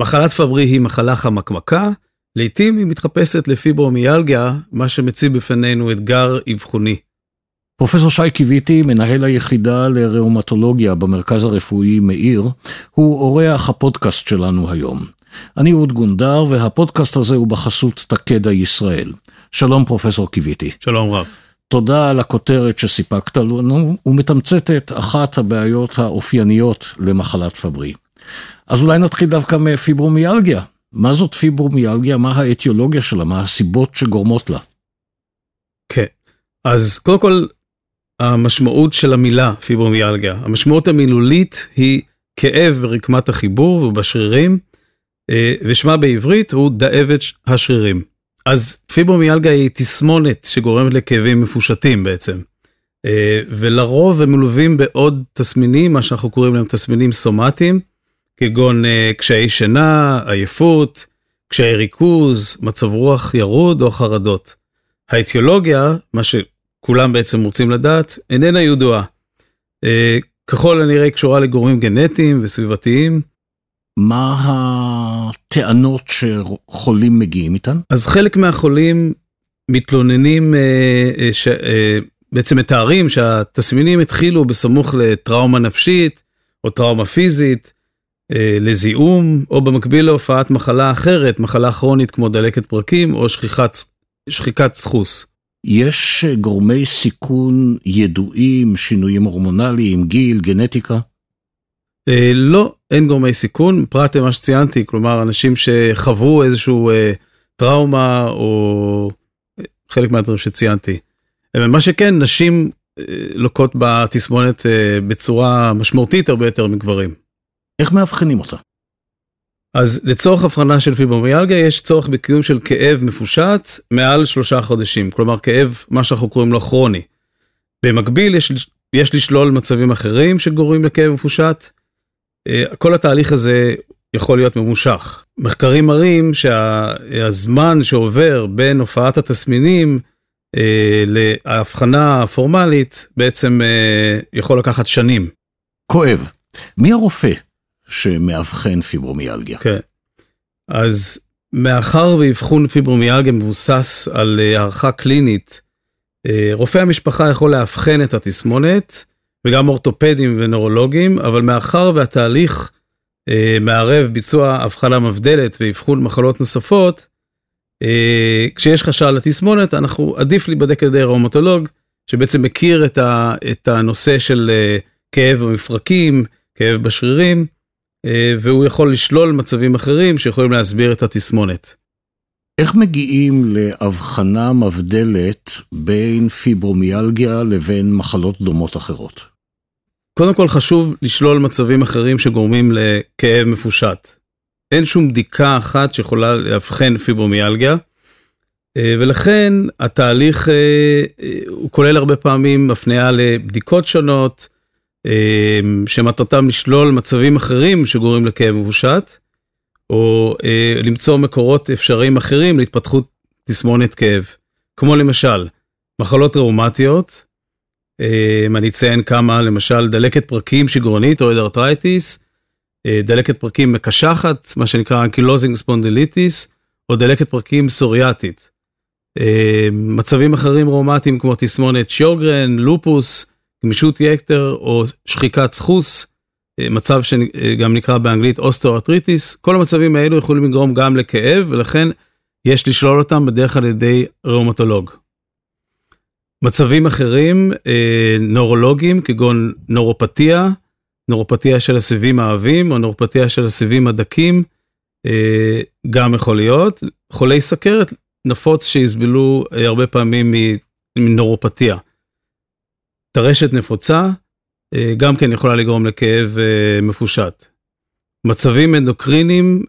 מחלת פברי היא מחלה חמקמקה, לעתים היא מתחפשת לפיברומיאלגיה, מה שמציב בפנינו אתגר אבחוני. פרופסור שי קיוויתי, מנהל היחידה לראומטולוגיה במרכז הרפואי מאיר, הוא אורח הפודקאסט שלנו היום. אני אהוד גונדר, והפודקאסט הזה הוא בחסות תקדע ישראל. שלום פרופסור קיוויתי. שלום רב. תודה על הכותרת שסיפקת לנו, ומתמצתת אחת הבעיות האופייניות למחלת פברי. אז אולי נתחיל דווקא מפיברומיאלגיה. מה זאת פיברומיאלגיה? מה האטיולוגיה שלה? מה הסיבות שגורמות לה? כן, אז קודם כל, המשמעות של המילה פיברומיאלגיה, המשמעות המילולית היא כאב ברקמת החיבור ובשרירים, אה, ושמה בעברית הוא דאבת השרירים. אז פיברומיאלגיה היא תסמונת שגורמת לכאבים מפושטים בעצם. אה, ולרוב הם מלווים בעוד תסמינים, מה שאנחנו קוראים להם תסמינים סומטיים, כגון אה, קשיי שינה, עייפות, קשיי ריכוז, מצב רוח ירוד או חרדות. האטיולוגיה, מה שכולם בעצם רוצים לדעת, איננה ידועה. אה, ככל הנראה קשורה לגורמים גנטיים וסביבתיים. מה הטענות שחולים מגיעים איתן? אז חלק מהחולים מתלוננים, ש... בעצם מתארים שהתסמינים התחילו בסמוך לטראומה נפשית או טראומה פיזית, אה, לזיהום, או במקביל להופעת מחלה אחרת, מחלה כרונית כמו דלקת פרקים או שכיחת, שחיקת סחוס. יש גורמי סיכון ידועים, שינויים הורמונליים, גיל, גנטיקה? אה, לא, אין גורמי סיכון, פרט למה שציינתי, כלומר אנשים שחוו איזשהו אה, טראומה או אה, חלק מהדברים שציינתי. אה, מה שכן, נשים אה, לוקות בתסמונת אה, בצורה משמעותית הרבה יותר מגברים. איך מאבחנים אותה? אז לצורך הבחנה של פיברומיאלגיה יש צורך בקיום של כאב מפושט מעל שלושה חודשים, כלומר כאב, מה שאנחנו קוראים לו כרוני. במקביל יש, יש לשלול מצבים אחרים שגורמים לכאב מפושט. כל התהליך הזה יכול להיות ממושך. מחקרים מראים שהזמן שעובר בין הופעת התסמינים אה, להבחנה הפורמלית בעצם אה, יכול לקחת שנים. כואב. מי הרופא שמאבחן פיברומיאלגיה? כן. אז מאחר ואבחון פיברומיאלגיה מבוסס על אה, הערכה קלינית, אה, רופא המשפחה יכול לאבחן את התסמונת, וגם אורתופדים ונורולוגים, אבל מאחר והתהליך אה, מערב ביצוע הבחנה מבדלת ואבחון מחלות נוספות, אה, כשיש חשד לתסמונת, אנחנו עדיף להיבדק על ידי ראומטולוג, שבעצם מכיר את, ה, את הנושא של אה, כאב במפרקים, כאב בשרירים, והוא יכול לשלול מצבים אחרים שיכולים להסביר את התסמונת. איך מגיעים להבחנה מבדלת בין פיברומיאלגיה לבין מחלות דומות אחרות? קודם כל חשוב לשלול מצבים אחרים שגורמים לכאב מפושט. אין שום בדיקה אחת שיכולה לאבחן פיברומיאלגיה, אה, ולכן התהליך אה, אה, הוא כולל הרבה פעמים הפנייה לבדיקות שונות, שמטרתם לשלול מצבים אחרים שגורמים לכאב מפושט, או למצוא מקורות אפשריים אחרים להתפתחות תסמונת כאב, כמו למשל מחלות ראומטיות, אני אציין כמה, למשל דלקת פרקים שגרונית או אדרטרייטיס, אה, דלקת פרקים מקשחת, מה שנקרא ankylosing spondylitis, או דלקת פרקים פסוריאטית. אה, מצבים אחרים רומטיים כמו תסמונת שיוגרן, לופוס, גמישות יתר או שחיקת סחוס, אה, מצב שגם נקרא באנגלית osteoarthritis, כל המצבים האלו יכולים לגרום גם לכאב ולכן יש לשלול אותם בדרך על ידי ראומטולוג. מצבים אחרים, נורולוגיים כגון נורופתיה, נורופתיה של הסיבים העבים או נורופתיה של הסיבים הדקים, אה, גם יכול להיות. חולי סכרת נפוץ שיסבלו אה, הרבה פעמים מנורופתיה. טרשת נפוצה אה, גם כן יכולה לגרום לכאב מפושט. מצבים אנדוקרינים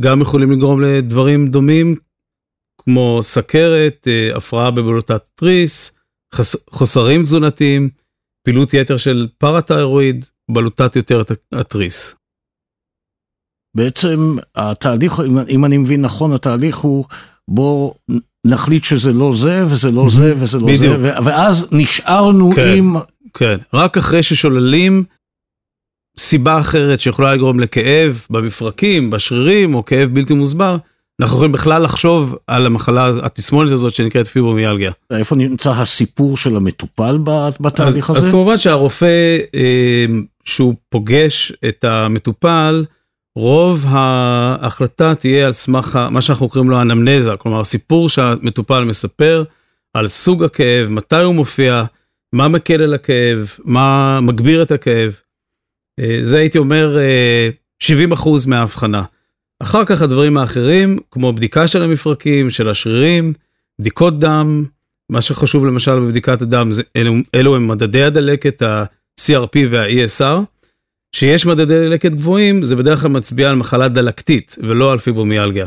גם יכולים לגרום לדברים דומים, כמו סכרת, הפרעה בבלוטת תריס, חוסרים תזונתיים, פעילות יתר של פרתיירואיד, בלוטת יותר התריס. בעצם התהליך, אם אני מבין נכון, התהליך הוא בוא נחליט שזה לא זה וזה לא זה וזה לא זה, ואז נשארנו כן, עם... כן, רק אחרי ששוללים סיבה אחרת שיכולה לגרום לכאב במפרקים, בשרירים, או כאב בלתי מוסבר, אנחנו יכולים בכלל לחשוב על המחלה, התסמונת הזאת שנקראת פיברומיאלגיה. איפה נמצא הסיפור של המטופל בתהליך אז, הזה? אז כמובן שהרופא, אה, שהוא פוגש את המטופל, רוב ההחלטה תהיה על סמך מה שאנחנו קוראים לו אנמנזה, כלומר הסיפור שהמטופל מספר על סוג הכאב, מתי הוא מופיע, מה מקל על הכאב, מה מגביר את הכאב. אה, זה הייתי אומר 70% מההבחנה. אחר כך הדברים האחרים, כמו בדיקה של המפרקים, של השרירים, בדיקות דם, מה שחשוב למשל בבדיקת הדם, זה, אלו, אלו הם מדדי הדלקת, ה-CRP וה-ESR. שיש מדדי דלקת גבוהים, זה בדרך כלל מצביע על מחלה דלקתית ולא על פיברומיאלגיה.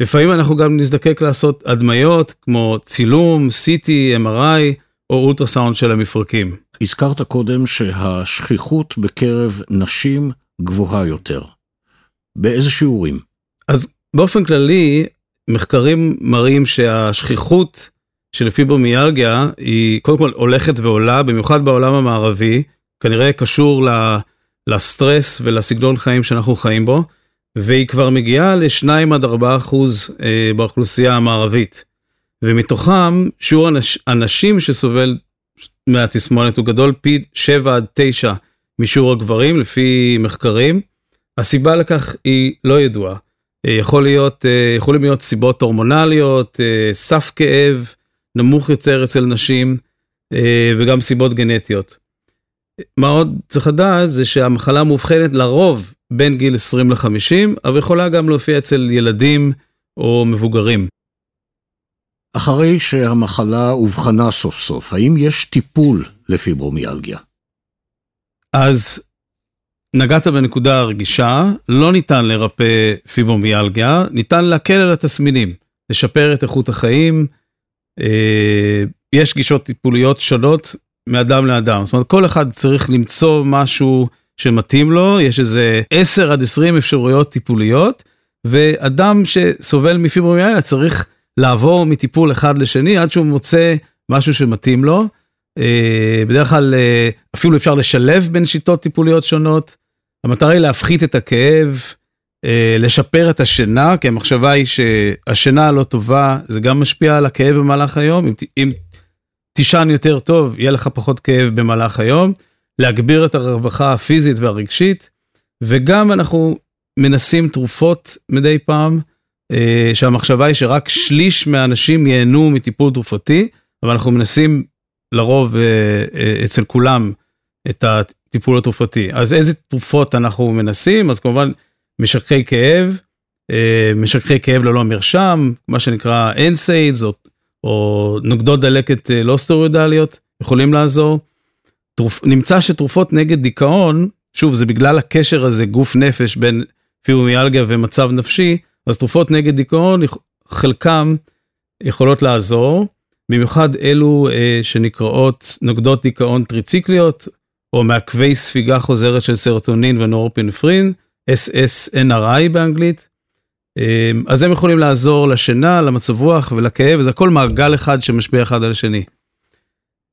לפעמים אנחנו גם נזדקק לעשות הדמיות כמו צילום, CT, MRI או אולטרסאונד של המפרקים. הזכרת קודם שהשכיחות בקרב נשים גבוהה יותר. באיזה שיעורים? אז באופן כללי, מחקרים מראים שהשכיחות של פיברומיאלגיה היא קודם כל הולכת ועולה, במיוחד בעולם המערבי, כנראה קשור לסטרס ולסגנון חיים שאנחנו חיים בו, והיא כבר מגיעה ל-2 עד 4 אחוז אה, באוכלוסייה המערבית. ומתוכם שיעור הנשים שסובל מהתסמונת הוא גדול פי 7 עד 9 משיעור הגברים לפי מחקרים. הסיבה לכך היא לא ידועה. אה, יכול להיות, אה, יכולים להיות סיבות הורמונליות, סף כאב נמוך יותר אצל נשים וגם סיבות גנטיות. מה עוד צריך לדעת זה שהמחלה מאובחנת לרוב בין גיל 20 ל-50, אבל יכולה גם להופיע אצל ילדים או מבוגרים. אחרי שהמחלה אובחנה סוף סוף, האם יש טיפול לפיברומיאלגיה? אז נגעת בנקודה הרגישה, לא ניתן לרפא פיברומיאלגיה, ניתן להקל על התסמינים, לשפר את איכות החיים. אה, יש גישות טיפוליות שונות מאדם לאדם. זאת אומרת, כל אחד צריך למצוא משהו שמתאים לו, יש איזה 10 עד 20 אפשרויות טיפוליות, ואדם שסובל מפיברומיאלגיה צריך לעבור מטיפול אחד לשני עד שהוא מוצא משהו שמתאים לו. אה, בדרך כלל אה, אפילו אפשר לשלב בין שיטות טיפוליות שונות. המטרה היא להפחית את הכאב, אה, לשפר את השינה, כי המחשבה היא שהשינה הלא טובה זה גם משפיע על הכאב במהלך היום. אם, אם תישן יותר טוב, יהיה לך פחות כאב במהלך היום, להגביר את הרווחה הפיזית והרגשית, וגם אנחנו מנסים תרופות מדי פעם, אה, שהמחשבה היא שרק שליש מהאנשים ייהנו מטיפול תרופתי, אבל אנחנו מנסים לרוב אה, אה, אצל כולם את הטיפול התרופתי. אז איזה תרופות אנחנו מנסים? אז כמובן משככי כאב, אה, משככי כאב ללא מרשם, מה שנקרא NSAIDs או או נוגדות דלקת אה, לא סטרואידליות יכולים לעזור. תרופ... נמצא שתרופות נגד דיכאון, שוב זה בגלל הקשר הזה גוף נפש בין פיברומיאלגיה ומצב נפשי, אז תרופות נגד דיכאון חלקם יכולות לעזור, במיוחד אלו אה, שנקראות נוגדות דיכאון טריציקליות, או מעכבי ספיגה חוזרת של סרוטונין ונורפינפרין, SSNRI באנגלית. אמ, אז הם יכולים לעזור לשינה, למצב רוח ולכאב, זה הכל מעגל אחד שמשפיע אחד על השני.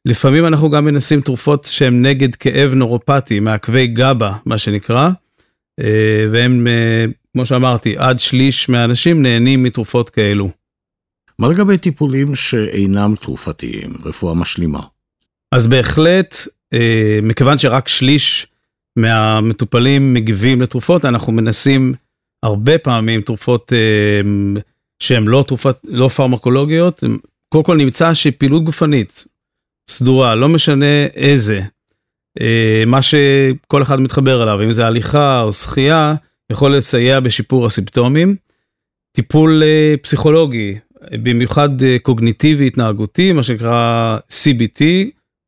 לפעמים אנחנו גם מנסים תרופות שהן נגד כאב נורופטי, מעכבי גבה, מה שנקרא, אה, והם, אה, כמו שאמרתי, עד שליש מהאנשים נהנים מתרופות כאלו. מה לגבי טיפולים שאינם תרופתיים, רפואה משלימה? אז בהחלט, אה, מכיוון שרק שליש מהמטופלים מגיבים לתרופות, אנחנו מנסים הרבה פעמים תרופות אה, שהן לא תרופות, לא פרמקולוגיות, קודם כל נמצא שפעילות גופנית סדורה, לא משנה איזה, אה, מה שכל אחד מתחבר אליו, אם זה הליכה או שחייה, יכול לסייע בשיפור הסימפטומים. טיפול אה, פסיכולוגי, במיוחד קוגניטיבי התנהגותי, מה שנקרא CBT,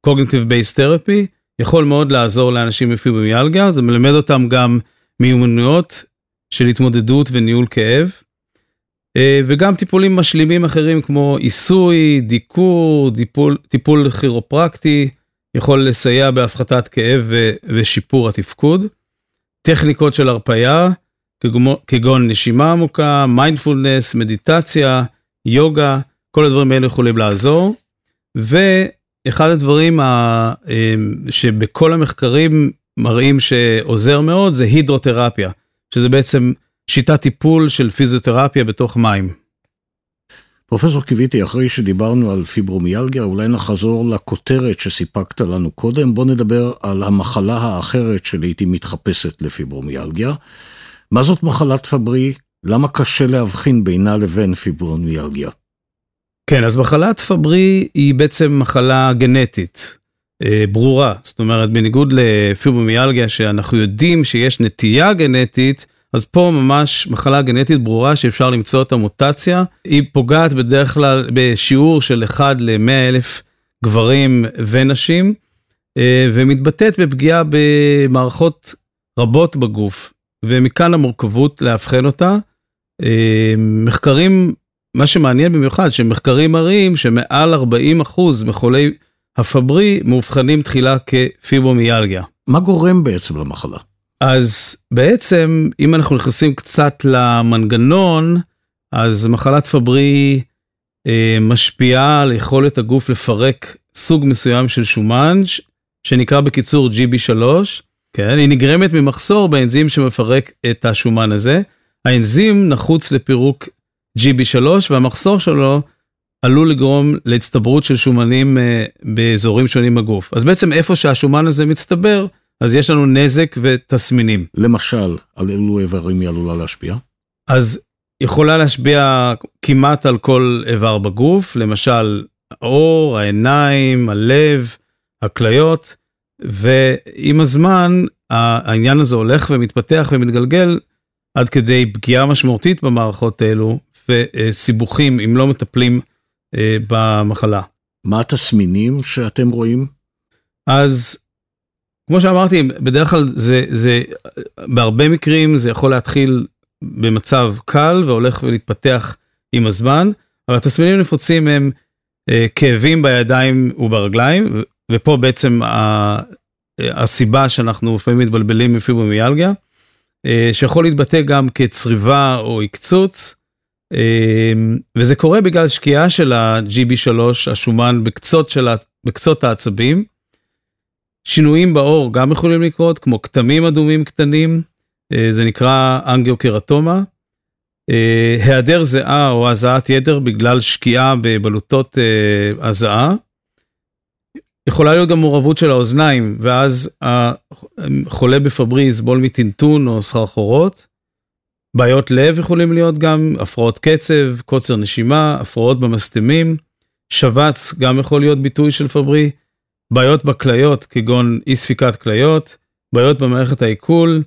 Cognitive Based Therapy, יכול מאוד לעזור לאנשים בפיברומיאלגיה, זה מלמד אותם גם מיומנויות של התמודדות וניהול כאב. אה, וגם טיפולים משלימים אחרים כמו עיסוי, דיקור, טיפול, טיפול כירופרקטי, יכול לסייע בהפחתת כאב ושיפור התפקוד. טכניקות של הרפייה, כגון נשימה עמוקה, מיינדפולנס, מדיטציה, יוגה, כל הדברים האלה יכולים לעזור. ואחד הדברים אה, שבכל המחקרים מראים שעוזר מאוד זה הידרותרפיה, שזה בעצם שיטת טיפול של פיזיותרפיה בתוך מים. פרופסור קיוויתי, אחרי שדיברנו על פיברומיאלגיה, אולי נחזור לכותרת שסיפקת לנו קודם. בוא נדבר על המחלה האחרת שלעיתים מתחפשת לפיברומיאלגיה. מה זאת מחלת פברי? למה קשה להבחין בינה לבין פיברומיאלגיה? כן, אז מחלת פברי היא בעצם מחלה גנטית, ברורה. זאת אומרת, בניגוד לפיברומיאלגיה, שאנחנו יודעים שיש נטייה גנטית, אז פה ממש מחלה גנטית ברורה שאפשר למצוא את המוטציה. היא פוגעת בדרך כלל בשיעור של 1 ל-100 אלף גברים ונשים, אה, ומתבטאת בפגיעה במערכות רבות בגוף, ומכאן המורכבות לאבחן אותה. אה, מחקרים, מה שמעניין במיוחד, שמחקרים מראים שמעל 40% מחולי הפברי מאובחנים תחילה כפיברומיאלגיה. מה גורם בעצם למחלה? אז בעצם, אם אנחנו נכנסים קצת למנגנון, אז מחלת פברי אה, משפיעה על יכולת הגוף לפרק סוג מסוים של שומן, שנקרא בקיצור GB3. כן, היא נגרמת ממחסור באנזים שמפרק את השומן הזה. האנזים נחוץ לפירוק GB3 והמחסור שלו עלול לגרום להצטברות של שומנים אה, באזורים שונים בגוף. אז בעצם איפה שהשומן הזה מצטבר, אז יש לנו נזק ותסמינים. למשל, על אילו איברים היא עלולה להשפיע? אז יכולה להשפיע כמעט על כל איבר בגוף, למשל האור, העיניים, הלב, הכליות, ועם הזמן העניין הזה הולך ומתפתח ומתגלגל עד כדי פגיעה משמעותית במערכות האלו וסיבוכים אם לא מטפלים במחלה. מה התסמינים שאתם רואים? אז כמו שאמרתי, בדרך כלל זה, זה, בהרבה מקרים זה יכול להתחיל במצב קל והולך ולהתפתח עם הזמן, אבל התסמינים הנפוצים הם אה, כאבים בידיים וברגליים, ופה בעצם ה, הסיבה שאנחנו לפעמים מתבלבלים מפיברומיאלגיה, אה, שיכול להתבטא גם כצריבה או עקצוץ, אה, וזה קורה בגלל שקיעה של ה-GB3, השומן בקצות, של, בקצות העצבים, שינויים בעור גם יכולים לקרות, כמו כתמים אדומים קטנים, אה, זה נקרא אנגיוקרטומה. אה, היעדר זיעה או הזעת יתר בגלל שקיעה בבלוטות אה, הזעה. יכולה להיות גם מעורבות של האוזניים, ואז החולה בפברי יסבול מטינטון או סחרחורות. בעיות לב יכולים להיות גם, הפרעות קצב, קוצר נשימה, הפרעות במסתמים. שבץ גם יכול להיות ביטוי של פברי. בעיות בכליות כגון אי ספיקת כליות, בעיות במערכת העיכול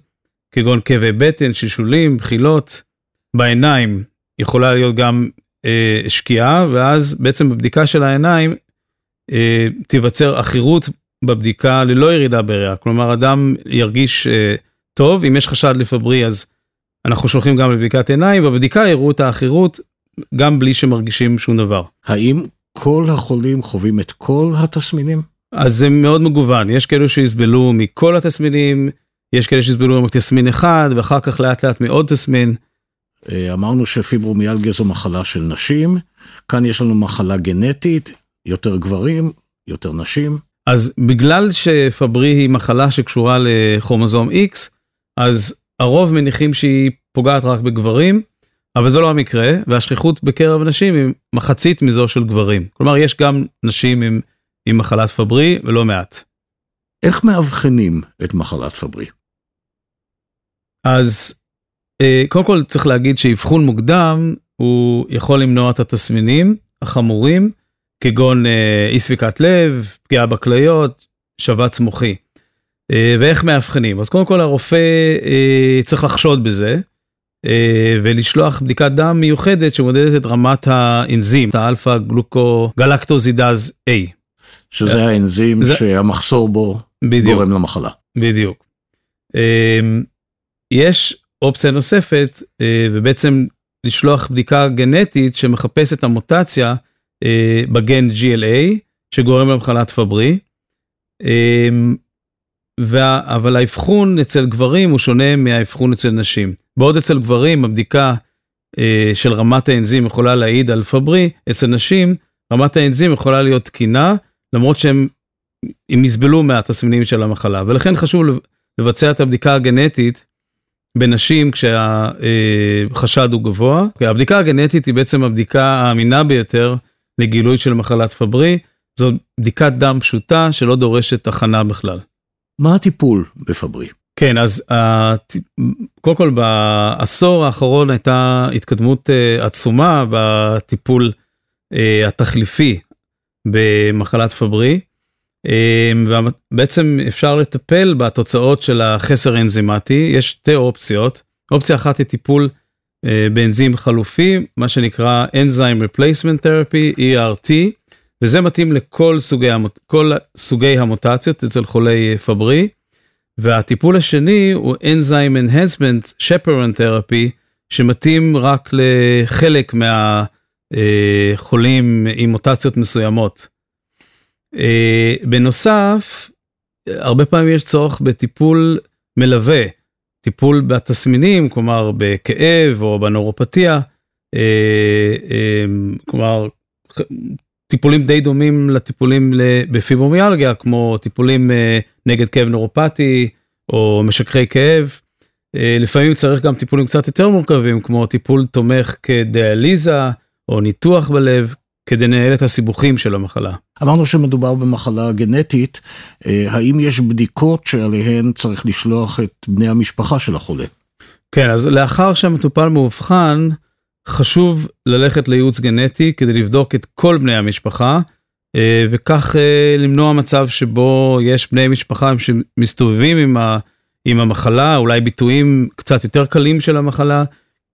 כגון כאבי בטן, שלשולים, בחילות, בעיניים יכולה להיות גם אה, שקיעה ואז בעצם בבדיקה של העיניים אה, תיווצר עכירות בבדיקה ללא ירידה בריאה, כלומר אדם ירגיש אה, טוב, אם יש חשד לפברי אז אנחנו שולחים גם לבדיקת עיניים ובבדיקה יראו את העכירות גם בלי שמרגישים שום דבר. האם כל החולים חווים את כל התסמינים? אז זה מאוד מגוון, יש כאלו שיסבלו מכל התסמינים, יש כאלה שיסבלו מתסמין אחד ואחר כך לאט לאט מעוד תסמין. אה, אמרנו שפיברומיאלגיה זו מחלה של נשים, כאן יש לנו מחלה גנטית, יותר גברים, יותר נשים. אז בגלל שפברי היא מחלה שקשורה לכרומוזום X, אז הרוב מניחים שהיא פוגעת רק בגברים, אבל זה לא המקרה, והשכיחות בקרב נשים היא מחצית מזו של גברים. כלומר, יש גם נשים עם... עם מחלת פברי ולא מעט. איך מאבחנים את מחלת פברי? אז אה, קודם כל צריך להגיד שאבחון מוקדם הוא יכול למנוע את התסמינים החמורים כגון אה, אי ספיקת לב, פגיעה בכליות, שבץ מוחי. אה, ואיך מאבחנים? אז קודם כל הרופא צריך לחשוד בזה ולשלוח בדיקת דם מיוחדת שמודדת את רמת האנזים, את האלפא גלוקו גלקטוזידז A. שזה האנזים זה... שהמחסור בו בדיוק, גורם למחלה. בדיוק. יש אופציה נוספת אה, ובעצם לשלוח בדיקה גנטית שמחפשת המוטציה אה, בגן GLA שגורם למחלת פברי. וה, אבל האבחון אצל גברים הוא שונה מהאבחון אצל נשים. בעוד אצל גברים הבדיקה אה, של רמת האנזים יכולה להעיד על פברי, אצל נשים רמת האנזים יכולה להיות תקינה למרות שהם הם יסבלו מהתסמינים של המחלה ולכן חשוב לבצע את הבדיקה הגנטית בנשים כשהחשד הוא גבוה. הבדיקה הגנטית היא בעצם הבדיקה האמינה ביותר לגילוי של מחלת פברי. זו בדיקת דם פשוטה שלא דורשת הכנה בכלל. מה הטיפול בפברי? כן, אז קודם כל בעשור האחרון הייתה התקדמות אה, עצומה בטיפול אה, התחליפי במחלת פברי. אה, ובעצם אפשר לטפל בתוצאות של החסר האנזימטי, יש שתי אופציות. אופציה אחת היא טיפול באנזים חלופי, מה שנקרא Enzyme Replacement Therapy, ERT, וזה מתאים לכל סוגי, כל סוגי המוטציות אצל חולי פברי. והטיפול השני הוא Enzyme Enhancement Chaperone Therapy, שמתאים רק לחלק מהחולים עם מוטציות מסוימות. אה, בנוסף, הרבה פעמים יש צורך בטיפול מלווה, טיפול בתסמינים, כלומר בכאב או בנורופתיה, אה, אה, כלומר טיפולים די דומים לטיפולים בפיברומיאלגיה, כמו טיפולים נגד כאב נורופטי או משככי כאב. אה, לפעמים צריך גם טיפולים קצת יותר מורכבים כמו טיפול תומך כדיאליזה או ניתוח בלב כדי לנהל את הסיבוכים של המחלה. אמרנו שמדובר במחלה גנטית, אה, האם יש בדיקות שעליהן צריך לשלוח את בני המשפחה של החולה? כן, אז לאחר שהמטופל מאובחן, חשוב ללכת לייעוץ גנטי כדי לבדוק את כל בני המשפחה, אה, וכך אה, למנוע מצב שבו יש בני משפחה שמסתובבים עם, ה, עם המחלה, אולי ביטויים קצת יותר קלים של המחלה,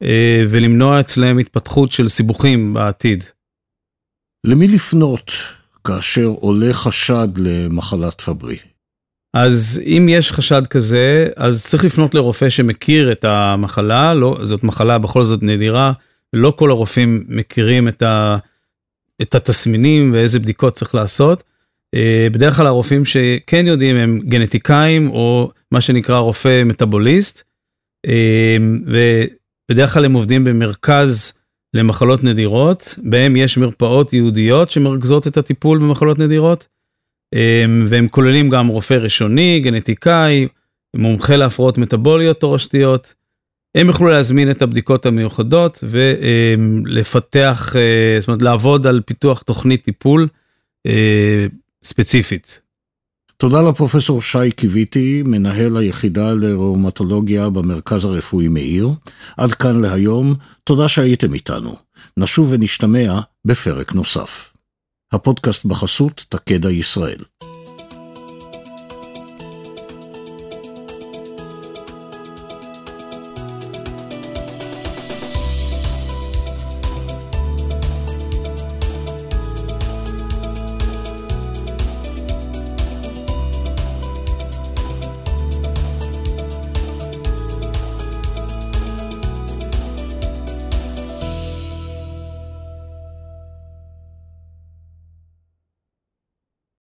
אה, ולמנוע אצלם התפתחות של סיבוכים בעתיד. למי לפנות כאשר עולה חשד למחלת פברי? אז אם יש חשד כזה, אז צריך לפנות לרופא שמכיר את המחלה, לא, זאת מחלה בכל זאת נדירה, לא כל הרופאים מכירים את ה... את התסמינים ואיזה בדיקות צריך לעשות. אה, בדרך כלל הרופאים שכן יודעים הם גנטיקאים או מה שנקרא רופא מטאבוליסט. אה, ובדרך כלל הם עובדים במרכז למחלות נדירות, בהם יש מרפאות ייעודיות שמרכזות את הטיפול במחלות נדירות. אה, והם כוללים גם רופא ראשוני, גנטיקאי, מומחה להפרעות מטאבוליות תורשתיות. הם יוכלו להזמין את הבדיקות המיוחדות ולפתח, אה, זאת אומרת לעבוד על פיתוח תוכנית טיפול אה, ספציפית. תודה לפרופסור שי קיוויתי, מנהל היחידה לראומטולוגיה במרכז הרפואי מאיר. עד כאן להיום, תודה שהייתם איתנו. נשוב ונשתמע בפרק נוסף. הפודקאסט בחסות תקדע ישראל.